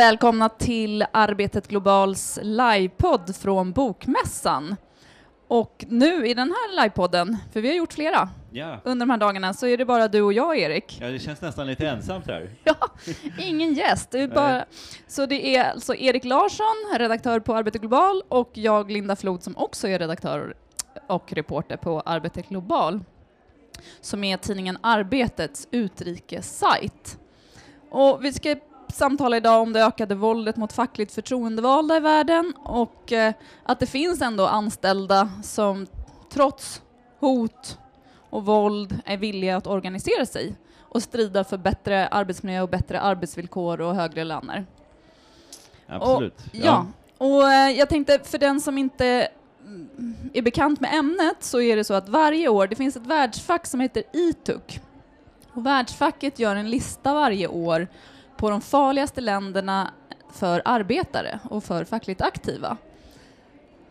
Välkomna till Arbetet Globals livepodd från Bokmässan. Och nu i den här livepodden, för vi har gjort flera Ja. under de här dagarna, så är det bara du och jag, Erik. ja, det känns nästan lite ensamt här. Ja, ingen gäst. Det är bara... Så det är alltså Erik Larsson, redaktör på Arbetet Global, och jag, Linda Flod, som också är redaktör och reporter på Arbetet Global, som är tidningen Arbetets utrikessajt. Och vi ska samtala idag om det ökade våldet mot fackligt förtroendevalda i världen och eh, att det finns ändå anställda som trots hot och våld är villiga att organisera sig och strida för bättre arbetsmiljö och bättre arbetsvillkor och högre löner. Absolut. Ja, och eh, jag tänkte för den som inte mm, är bekant med ämnet så är det så att varje år, det finns ett världsfack som heter ITUC. Och världsfacket gör en lista varje år på de farligaste länderna för arbetare och för fackligt aktiva.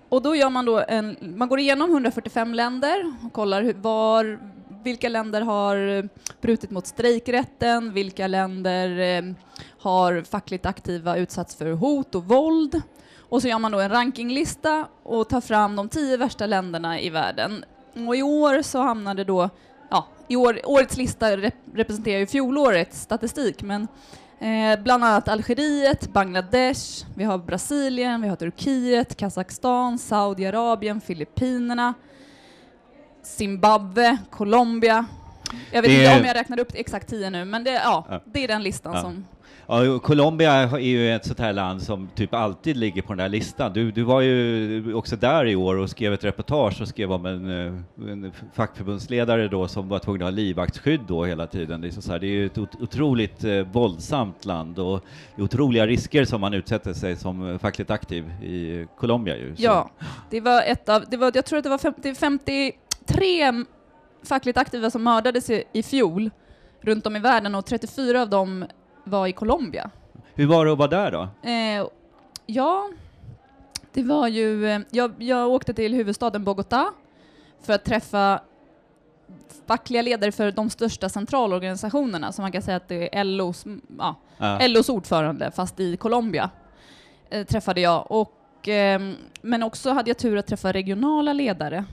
Och då gör man då en, man går igenom 145 länder och kollar hur, var, vilka länder har eh, brutit mot strejkrätten, vilka länder eh, har fackligt aktiva utsatts för hot och våld. Och så gör man då en rankinglista och tar fram de tio värsta länderna i världen. Och i år så hamnade då, ja, i år, årets lista rep representerar ju fjolårets statistik, men eh, bland annat Algeriet, Bangladesh, vi har Brasilien, vi har Turkiet, Kazakstan, Saudiarabien, Filippinerna, Zimbabwe, Colombia. Jag vet Det- inte om jag räknar upp exakt tio nu, men det, ja, Ja. det är den listan Ja. som Ja, Colombia är ju ett sånt här land som typ alltid ligger på den här listan. Du, du var ju också där i år och skrev ett reportage och skrev om en, eh, en fackförbundsledare då som var tvungen att ha livvaktsskydd då hela tiden. Det är, så här, det är ju ett otroligt eh, våldsamt land och det är otroliga risker som man utsätter sig som eh, fackligt aktiv i Colombia ju. Så- Ja, det var ett av, det var, jag tror att det var 50, 53 fackligt aktiva som mördades i, i fjol runt om i världen och 34 av dem var i Colombia. Hur var det att vara där då? Eh, ja, det var ju, eh, jag, jag åkte till huvudstaden Bogotá för att träffa fackliga ledare för de största centralorganisationerna, så man kan säga att det är LOs, ja, Ja. LOs ordförande, fast i Colombia, eh, träffade jag. Och, ehm, men också hade jag tur att träffa regionala ledare.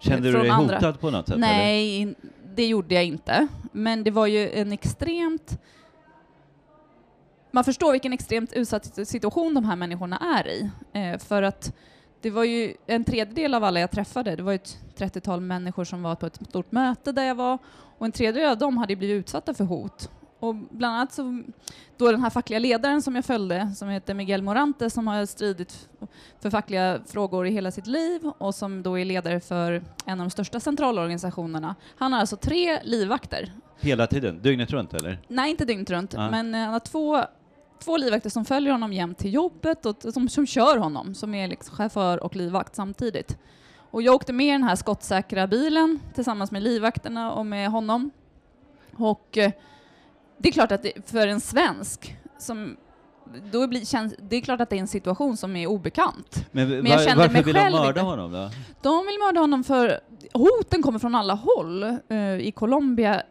Kände du dig andra. hotad på något sätt? eller? Nej, in- det gjorde jag inte. Men det var ju en extremt... Man förstår vilken extremt utsatt situation de här människorna är i. Eh, för att det var ju en tredjedel av alla jag träffade, det var ett 30-tal människor som var på ett stort möte där jag var, och en tredjedel av dem hade blivit utsatta för hot. Och bland annat så, då den här fackliga ledaren som jag följde, som heter Miguel Morante, som har stridit för fackliga frågor i hela sitt liv och som då är ledare för en av de största centralorganisationerna. Han har alltså tre livvakter. Hela tiden? Dygnet runt eller? Nej, inte dygnet runt, Ja. men eh, han har två, två livvakter som följer honom jämt till jobbet och som, som kör honom, som är liksom chaufför och livvakt samtidigt. Och jag åkte med i den här skottsäkra bilen tillsammans med livvakterna och med honom. Och eh, det är klart att det, för en svensk som då blir, känns, det är klart att det är en situation som är obekant. Men, Men jag var- kände varför vill de mörda inte. honom då? De vill mörda honom för hoten kommer från alla håll. Eh, I Colombia,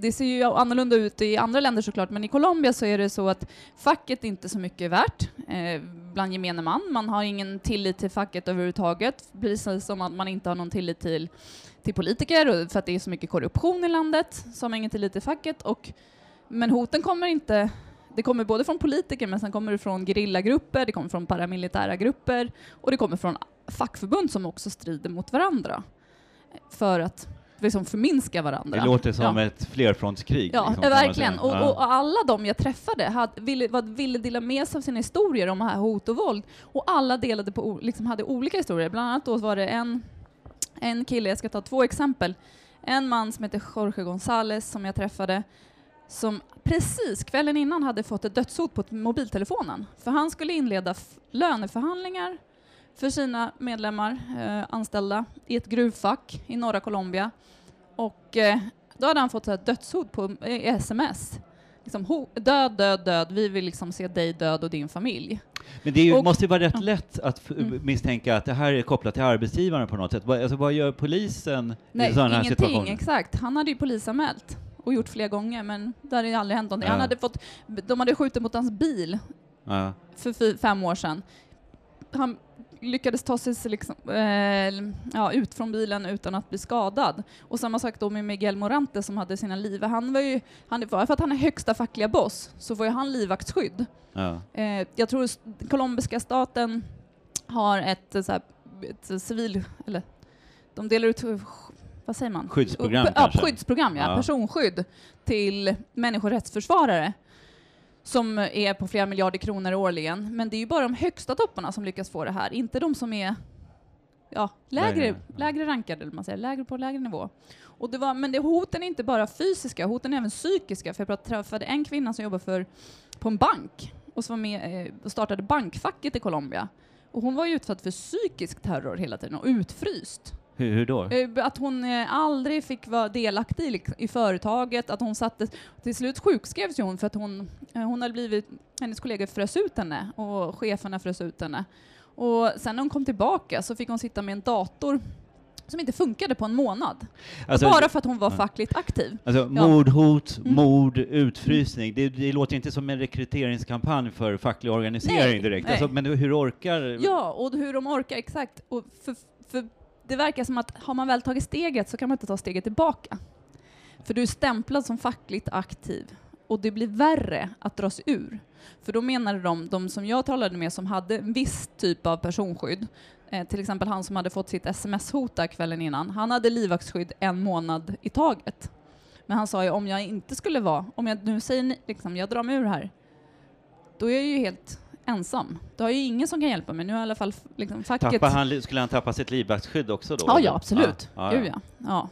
det ser ju annorlunda ut i andra länder såklart, men i Colombia så är det så att facket inte är så mycket värt eh, bland gemene man. Man har ingen tillit till facket överhuvudtaget, precis som att man inte har någon tillit till, till politiker, för att det är så mycket korruption i landet, så har man ingen tillit till facket. Och, men hoten kommer inte det kommer både från politiker, men sen kommer det från gerillagrupper, det kommer från paramilitära grupper och det kommer från fackförbund som också strider mot varandra för att liksom förminska varandra. Det låter som ja. ett flerfrontskrig. Ja, liksom, verkligen. Och, Ja. och alla de jag träffade hade, ville, var, ville dela med sig av sina historier om här hot och våld. Och alla delade på, liksom hade olika historier. Bland annat då var det en, en kille, jag ska ta två exempel. En man som heter Jorge González som jag träffade, som precis kvällen innan hade fått ett dödshot på mobiltelefonen. För han skulle inleda löneförhandlingar för sina medlemmar, eh, anställda, i ett gruvfack i norra Colombia. Och eh, då hade han fått ett dödshot på eh, sms. Liksom, ho- död, död, död, vi vill liksom se dig död och din familj. Men det ju, Och- måste ju vara rätt lätt att Mm. misstänka att det här är kopplat till arbetsgivaren på något sätt. Vad, alltså, vad gör polisen i Nej, sådana här ingenting, situationer? exakt. Han hade ju polisanmält. Och gjort flera gånger, men där hade det aldrig hänt någonting. Ja. Han hade fått, de hade skjutit mot hans bil Ja. för fem år sedan. Han lyckades ta sig liksom, eh, ja, ut från bilen utan att bli skadad. Och samma sak då med Miguel Morante som hade sina liv. Han var ju, han, för att han är högsta fackliga boss så får ju han livvaktsskydd. Ja. Eh, jag tror colombiska staten har ett, eh, så här, ett civil, eller de delar ut, vad säger man? Skyddsprogram ja, kanske? skyddsprogram, ja. Ja. Personskydd till människorättsförsvarare som är på flera miljarder kronor årligen. Men det är ju bara de högsta topparna som lyckas få det här, inte de som är ja, lägre, Lägre, rankade, eller man säger, lägre på lägre nivå. Och det var, men det, hoten är inte bara fysiska, hoten är även psykiska. För jag träffade en kvinna som jobbar för, på en bank och som var med eh, och startade bankfacket i Colombia. Och hon var ju utsatt för psykisk terror hela tiden och utfryst. Hur, hur då? Eh, Att hon eh, aldrig fick vara delaktig i, liksom, företaget, att hon sattes... Till slut sjukskrevs ju hon för att hon, eh, hon hade blivit... Hennes kollegor frös ut henne och cheferna frös ut henne. Och sen när hon kom tillbaka så fick hon sitta med en dator som inte funkade på en månad. Alltså, bara för att hon var ja. fackligt aktiv. Alltså Ja. mordhot, Mm. mord, utfrysning. Det, det låter inte som en rekryteringskampanj för facklig organisering Nej, direkt. nej. Alltså, men hur orkar... Ja, och hur de orkar, exakt. Och för, för det verkar som att har man väl tagit steget så kan man inte ta steget tillbaka. För du är stämplad som fackligt aktiv och det blir värre att dra sig ur. För då menade de, de som jag talade med som hade en viss typ av personskydd, eh, till exempel han som hade fått sitt sms-hot där kvällen innan, han hade livvaktsskydd en månad i taget. Men han sa ju om jag inte skulle vara, om jag nu säger ni- liksom, jag drar mig ur här, då är jag ju helt ensam. Då har ju ingen som kan hjälpa mig. Nu har i alla fall liksom, facket... Tappar han, skulle han tappa sitt livvaktsskydd också då? Ja, ja, absolut. Ja, Gud, ja. ja.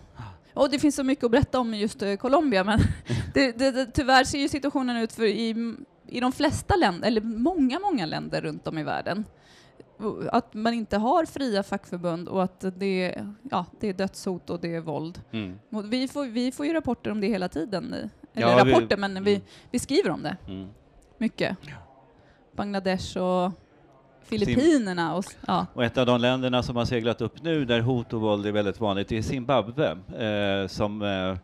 Och det finns så mycket att berätta om just eh, Colombia, men det, det, det, tyvärr ser ju situationen ut för i, i de flesta länder, eller många, många länder runt om i världen, att man inte har fria fackförbund och att det, ja, det är dödshot och det är våld. Mm. Vi, får, vi får ju rapporter om det hela tiden. eh, Eller Ja, vi- rapporter, men vi, mm. vi skriver om det Mm. mycket. Bangladesh och Filippinerna och ja. Och ett av de länderna som har seglat upp nu där hot och våld är väldigt vanligt är Zimbabwe. Eh, som, eh,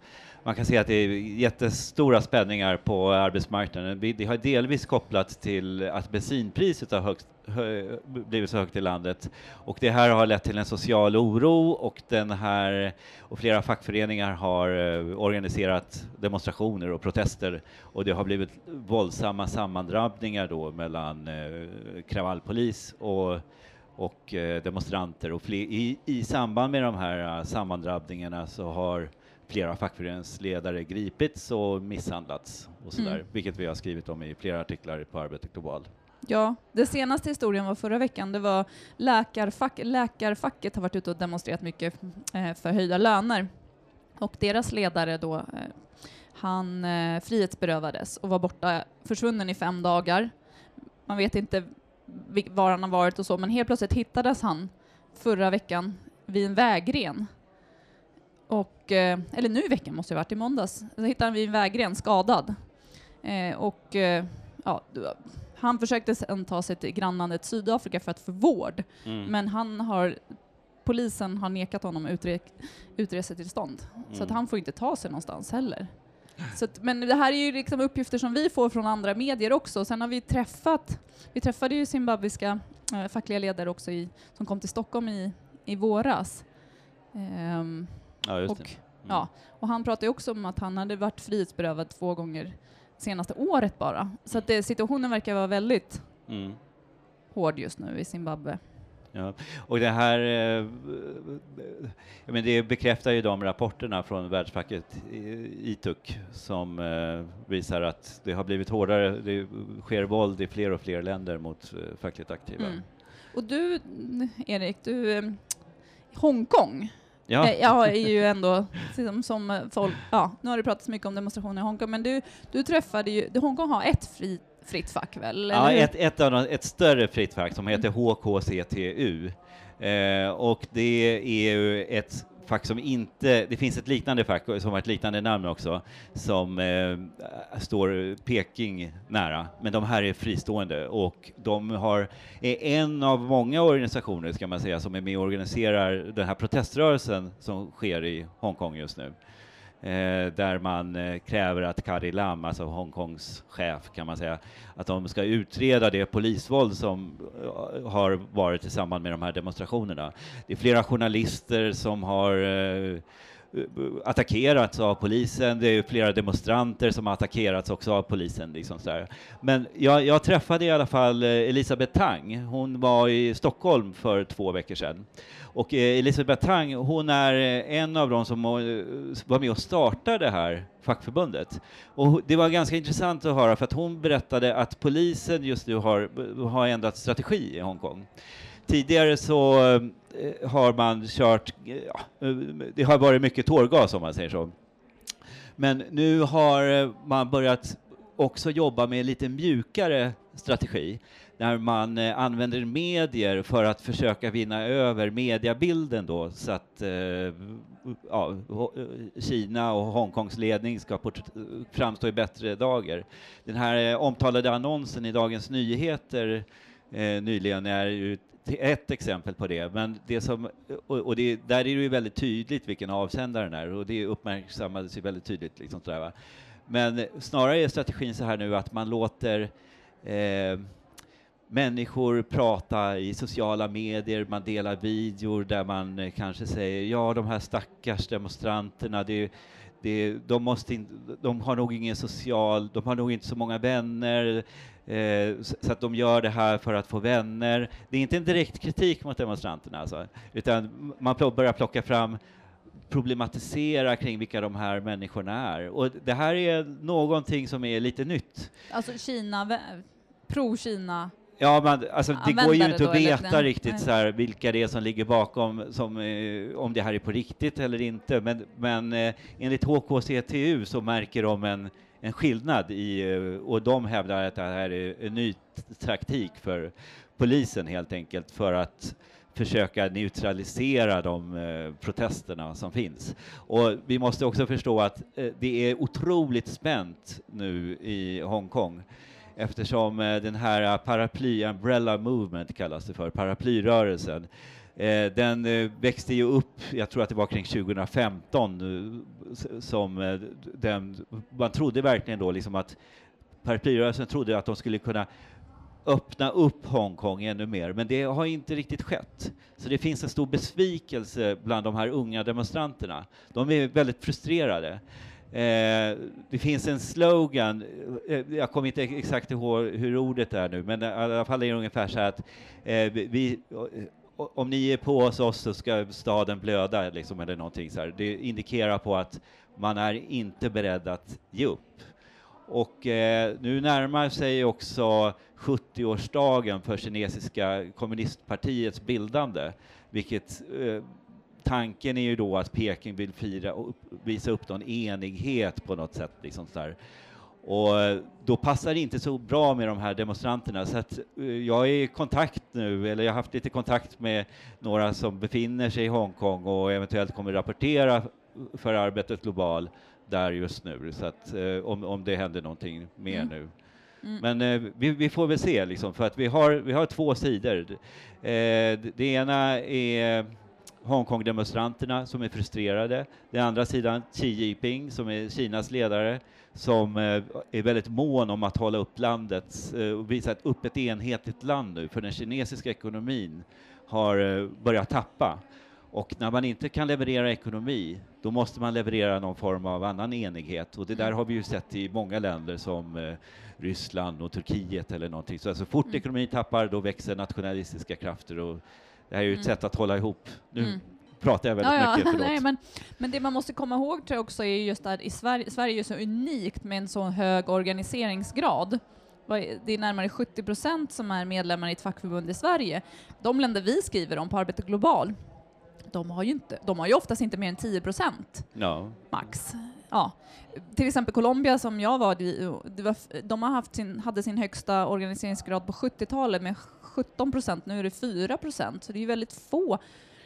man kan se att det är jättestora spänningar på arbetsmarknaden. Det har delvis kopplat till att bensinpriset har högst, hö, blivit så högt i landet. Och det här har lett till en social oro och, den här, och flera fackföreningar har eh, organiserat demonstrationer och protester och det har blivit våldsamma sammandrabbningar då mellan eh, kravallpolis och och eh, demonstranter. Och fler, i, I samband med de här sammandrabbningarna så har flera fackföreningsledare gripits och misshandlats och sådär, Mm. vilket vi har skrivit om i flera artiklar på Arbetet Global. Ja, det senaste historien var förra veckan. Det var läkarfack, läkarfacket har varit ute och demonstrerat mycket eh, för höjda löner. Och deras ledare då, eh, han eh, frihetsberövades och var borta, försvunnen i fem dagar. Man vet inte var han har varit och så, men helt plötsligt hittades han förra veckan vid en vägren. Och, eller nu i veckan måste det ha varit, i måndags. Så hittade han vid en vägren skadad. Och ja, han försökte sen ta sig till grannlandet Sydafrika för att få vård, Mm. men han har, polisen har nekat honom utre, utresetillstånd. Så att Mm. han får inte ta sig någonstans heller. Att, men det här är ju liksom uppgifter som vi får från andra medier också. Sen har vi träffat, vi träffade ju zimbabwiska eh, fackliga ledare också i, som kom till Stockholm i, i våras. Ehm, Ja, och. Mm. ja, och han pratade också om att han hade varit frihetsberövad två gånger senaste året bara. Så att det, situationen verkar vara väldigt Mm. hård just nu i Zimbabwe. Ja. Och det här, eh, ja, men det bekräftar ju de rapporterna från Världsfacket ITUC som eh, visar att det har blivit hårdare, det sker våld i fler och fler länder mot eh, fackligt aktiva. Mm. Och du, Erik, du, eh, Hongkong, Ja, Eh, Jag är ju ändå, som, som eh, folk, ja, nu har det pratats mycket om demonstrationer i Hongkong, men du, du träffade ju, Hongkong har ett fri, fritt fack väl? ja ett, ett, de, ett större fritt fack som heter HKCTU. Eh, och det är ju ett fack som inte, det finns ett liknande fack som har ett liknande namn också, som eh, står Peking nära, men de här är fristående och de har, är en av många organisationer, ska man säga, som är med och organiserar den här proteströrelsen som sker i Hongkong just nu eh, där man eh, kräver att Carrie Lam, alltså Hongkongs chef kan man säga, att de ska utreda det polisvåld som eh, har varit i samband med de här demonstrationerna. Det är flera journalister som har eh, attackerats av polisen, det är flera demonstranter som har attackerats också av polisen. Liksom så Men jag, jag, träffade i alla fall eh, Elisabeth Tang, hon var i Stockholm för två veckor sedan. Och eh, Elisabeth Tang, hon är eh, en av de som var med och startade det här fackförbundet. Och det var ganska intressant att höra för att hon berättade att polisen just nu har, har ändrat strategi i Hongkong. Tidigare så eh, har man kört, ja, eh, det har varit mycket tårgas om man säger så. Men nu har eh, man börjat också jobba med lite mjukare strategi när man eh, använder medier för att försöka vinna över mediabilden då så att ja, Kina och Hongkongs ledning ska framstå i bättre dagar. Den här omtalade annonsen i Dagens Nyheter nyligen är ju ett exempel på det, men det som, och, det, där är det ju väldigt tydligt vilken avsändaren är och det uppmärksammades ju väldigt tydligt. Liksom sådär, va? Men snarare är strategin så här nu att man låter eh, människor prata i sociala medier, man delar videor där man kanske säger ja, de här stackars demonstranterna, det, det, de, måste in, de har nog ingen social, de har nog inte så många vänner, Eh, så att de gör det här för att få vänner. Det är inte en direkt kritik mot demonstranterna, alltså, utan man börjar plocka fram problematisera kring vilka de här människorna är. Och det här är någonting som är lite nytt. Alltså Kina, pro-Kina Ja, men alltså, det går ju inte att veta riktigt så här, vilka det är som ligger bakom, som, eh, om det här är på riktigt eller inte. Men, men eh, enligt HKCTU så märker de en, en skillnad i, eh, och de hävdar att det här är en ny taktik för polisen helt enkelt för att försöka neutralisera de eh, protesterna som finns. Och vi måste också förstå att eh, det är otroligt spänt nu i Hongkong eftersom eh, den här eh, paraply, umbrella movement kallas det för, paraplyrörelsen, eh, den växte ju upp, jag tror att det var kring 2015, som den, man trodde verkligen då liksom att paraplyrörelsen trodde att de skulle kunna öppna upp Hongkong ännu mer, men det har inte riktigt skett. Så det finns en stor besvikelse bland de här unga demonstranterna. De är väldigt frustrerade. Eh, det finns en slogan, eh, jag kommer inte exakt ihåg hur ordet är nu, men i alla fall är det ungefär så här att eh, vi, om ni är på oss så ska staden blöda, liksom, eller någonting så här. Det indikerar på att man är inte beredd att ge upp. Och eh, nu närmar sig också 70-årsdagen för kinesiska kommunistpartiets bildande, vilket eh, tanken är ju då att Peking vill fira och visa upp någon enighet på något sätt. Liksom så där. Och eh, då passar det inte så bra med de här demonstranterna. Så att eh, jag är i kontakt nu, eller jag har haft lite kontakt med några som befinner sig i Hongkong och eventuellt kommer rapportera för arbetet global där just nu, så att eh, om, om det händer någonting mer mm. nu. Mm. Men eh, vi, vi, får väl se, liksom, för att vi har, vi har två sidor. Eh, det ena är Hongkong-demonstranterna som är frustrerade. Den andra sidan Xi Jinping som är Kinas ledare som eh, är väldigt mån om att hålla upp landet eh, och visa upp ett enhetligt land nu, för den kinesiska ekonomin har eh, börjat tappa. Och när man inte kan leverera ekonomi, då måste man leverera någon form av annan enighet. Och det där har vi ju sett i många länder som eh, Ryssland och Turkiet eller någonting. Så alltså, fort mm. ekonomin tappar, då växer nationalistiska krafter och det här är ju ett mm. sätt att hålla ihop. Nu mm. pratar jag väldigt ja, ja. mycket, förlåt. Nej, men, men det man måste komma ihåg tror jag också är just att i Sverige, Sverige är så unikt med en så hög organiseringsgrad. Det är närmare 70 procent som är medlemmar i ett fackförbund i Sverige. De länder vi skriver om på Arbete Global, de har ju, inte, de har ju oftast inte mer än 10 procent no. max. Ja. Till exempel Colombia som jag var i, de har haft sin, hade sin högsta organiseringsgrad på 70-talet med 17 procent, nu är det 4 procent, så det är ju väldigt få.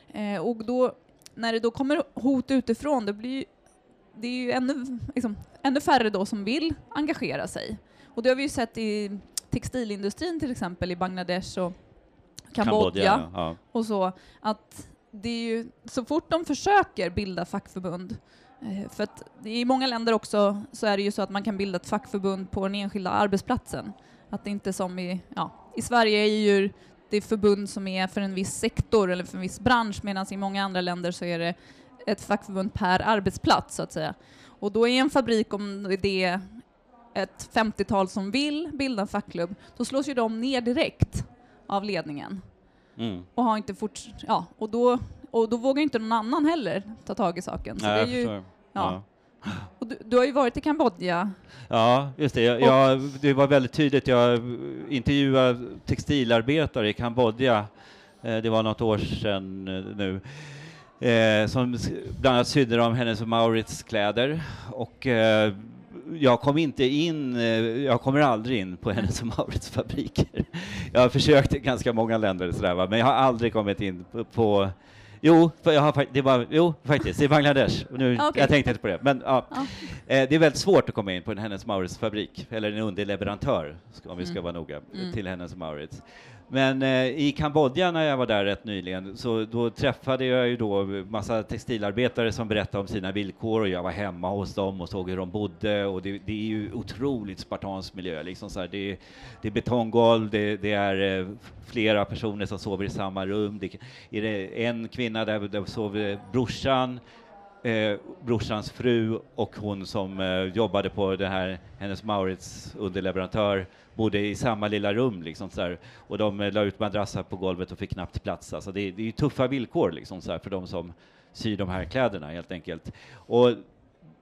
Eh, och då, när det då kommer hot utifrån, det blir det är ju ännu, liksom, ännu färre då som vill engagera sig. Och det har vi ju sett i textilindustrin till exempel i Bangladesh och Kambodja, Kambodja ja. och så, att det är ju, så fort de försöker bilda fackförbund För att i många länder också så är det ju så att man kan bilda ett fackförbund på den enskilda arbetsplatsen. Att det inte som i, ja, i Sverige är ju det förbund som är för en viss sektor eller för en viss bransch medan i många andra länder så är det ett fackförbund per arbetsplats så att säga. Och då är en fabrik, om det är ett 50-tal som vill bilda en fackklubb, då slås ju de ner direkt av ledningen Mm. och har inte fort, ja, och då, och då vågar inte någon annan heller ta tag i saken. Så Nej, det är ju, förstår. ja. och du, du har ju varit i Kambodja. Ja, just det. Jag, jag, det var väldigt tydligt. Jag intervjuade textilarbetare i Kambodja. Eh, Det var något år sedan eh, nu. Eh, som bland annat sydde de Hennes och Maurits kläder. Och eh, jag kom inte in, eh, jag kommer aldrig in på Hennes och Maurits fabriker. Jag har försökt i ganska många länder sådär, va? men jag har aldrig kommit in på, på Jo, jag har, det var, jo, faktiskt, i Bangladesh. Nu, okej. Jag tänkte inte på det. Men, ja. Ja. Eh, det är väldigt svårt att komma in på en Hennes Mauritz fabrik, eller en underleverantör, om vi ska Mm. vara noga, Mm. till Hennes Mauritz. Men eh, i Kambodja när jag var där rätt nyligen, så då träffade jag ju då massa textilarbetare som berättade om sina villkor och jag var hemma hos dem och såg hur de bodde och det, det är ju otroligt spartansk miljö. Liksom så här, det, är, det är betonggolv, det, det är eh, flera personer som sover i samma rum. Det är det en kvinna där, där sover brorsan, eh, brorsans fru och hon som eh, jobbade på det här, hennes Maurits underleverantör, bodde i samma lilla rum liksom så här, och de eh, la ut madrassar på golvet och fick knappt plats. Alltså det, det är ju tuffa villkor liksom så här, för de som syr de här kläderna helt enkelt. Och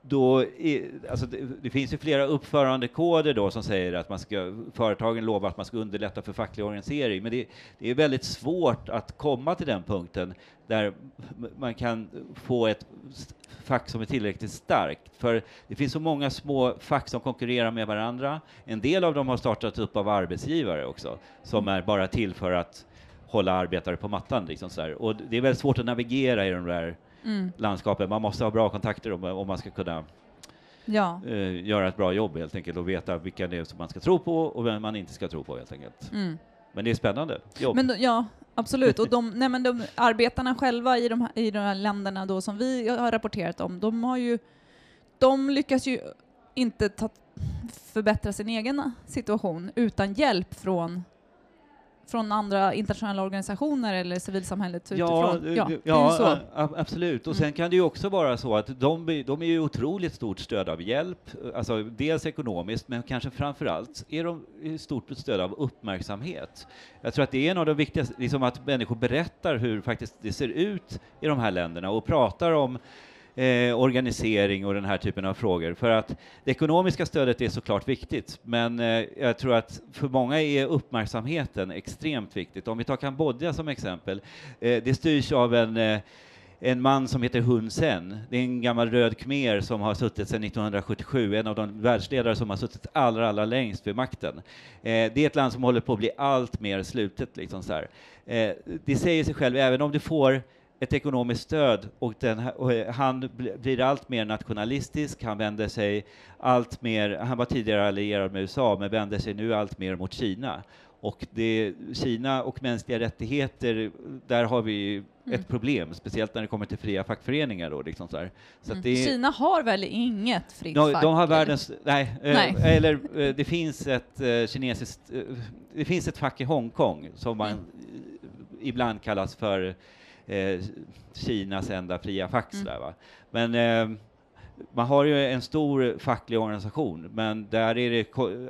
då är, alltså det, det finns ju flera uppförandekoder då som säger att man ska, företagen lovar att man ska underlätta för facklig organisering, men det, det är väldigt svårt att komma till den punkten där man kan få ett fack som är tillräckligt starkt. För det finns så många små fack som konkurrerar med varandra. En del av dem har startats upp av arbetsgivare också, som är bara till för att hålla arbetare på mattan. Liksom så här. Och det är väldigt svårt att navigera i de där Mm. landskapen. Man måste ha bra kontakter om, om man ska kunna Ja. eh, göra ett bra jobb helt enkelt och veta vilka det är som man ska tro på och vem man inte ska tro på helt enkelt. Mm. Men det är spännande jobb. Men då, ja, absolut. Och de, nej men de arbetarna själva i de, här, i de här länderna då som vi har rapporterat om, de har ju, de lyckas ju inte ta, förbättra sin egen situation utan hjälp från från andra internationella organisationer eller civilsamhället Ja, utifrån. ja, ju ja så. a- a- absolut. Och Mm. sen kan det ju också vara så att de, de är ju otroligt stort stöd av hjälp, alltså dels ekonomiskt, men kanske framför allt är de stort stöd av uppmärksamhet. Jag tror att det är en av de viktigaste, liksom att människor berättar hur faktiskt det ser ut i de här länderna och pratar om eh, organisering och den här typen av frågor. För att det ekonomiska stödet är såklart viktigt, men eh, jag tror att för många är uppmärksamheten extremt viktigt. Om vi tar Kambodja som exempel, eh, det styrs av en eh, en man som heter Hun Sen. Det är en gammal röd khmer som har suttit sedan 1977, en av de världsledare som har suttit allra, allra längst vid makten. Eh, det är ett land som håller på att bli allt mer slutet. Liksom så här. Eh, det säger sig själv, även om du får ett ekonomiskt stöd och, den, och eh, han bl- blir allt mer nationalistisk, han vänder sig allt mer, han var tidigare allierad med USA, men vänder sig nu allt mer mot Kina. Och det, Kina och mänskliga rättigheter, där har vi Mm. ett problem, speciellt när det kommer till fria fackföreningar. Då, liksom så. Så Mm. det, Kina har väl inget fritt de, fack? de har världens, nej, eh, Nej. eller eh, det finns ett eh, kinesiskt, det finns ett fack i Hongkong som man Mm. ibland kallas för eh, Kinas enda fria fack. Mm. sådär, Va? Men eh, man har ju en stor facklig organisation, men där är det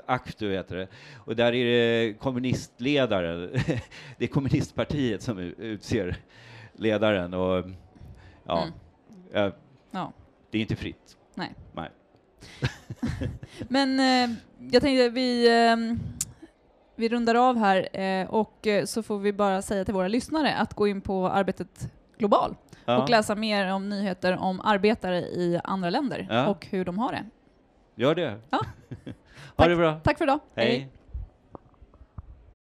ACTU heter det, och där är det kommunistledare, det är kommunistpartiet som utser ledaren och ja, Mm. eh, Ja. det är inte fritt. Nej. Nej. Men eh, jag tänkte vi, eh, vi rundar av här eh, och eh, så får vi bara säga till våra lyssnare att gå in på Arbetet Global Ja, och läsa mer om nyheter om arbetare i andra länder Ja. och hur de har det. gör det. Ja. ha det bra. Tack för idag. Hej.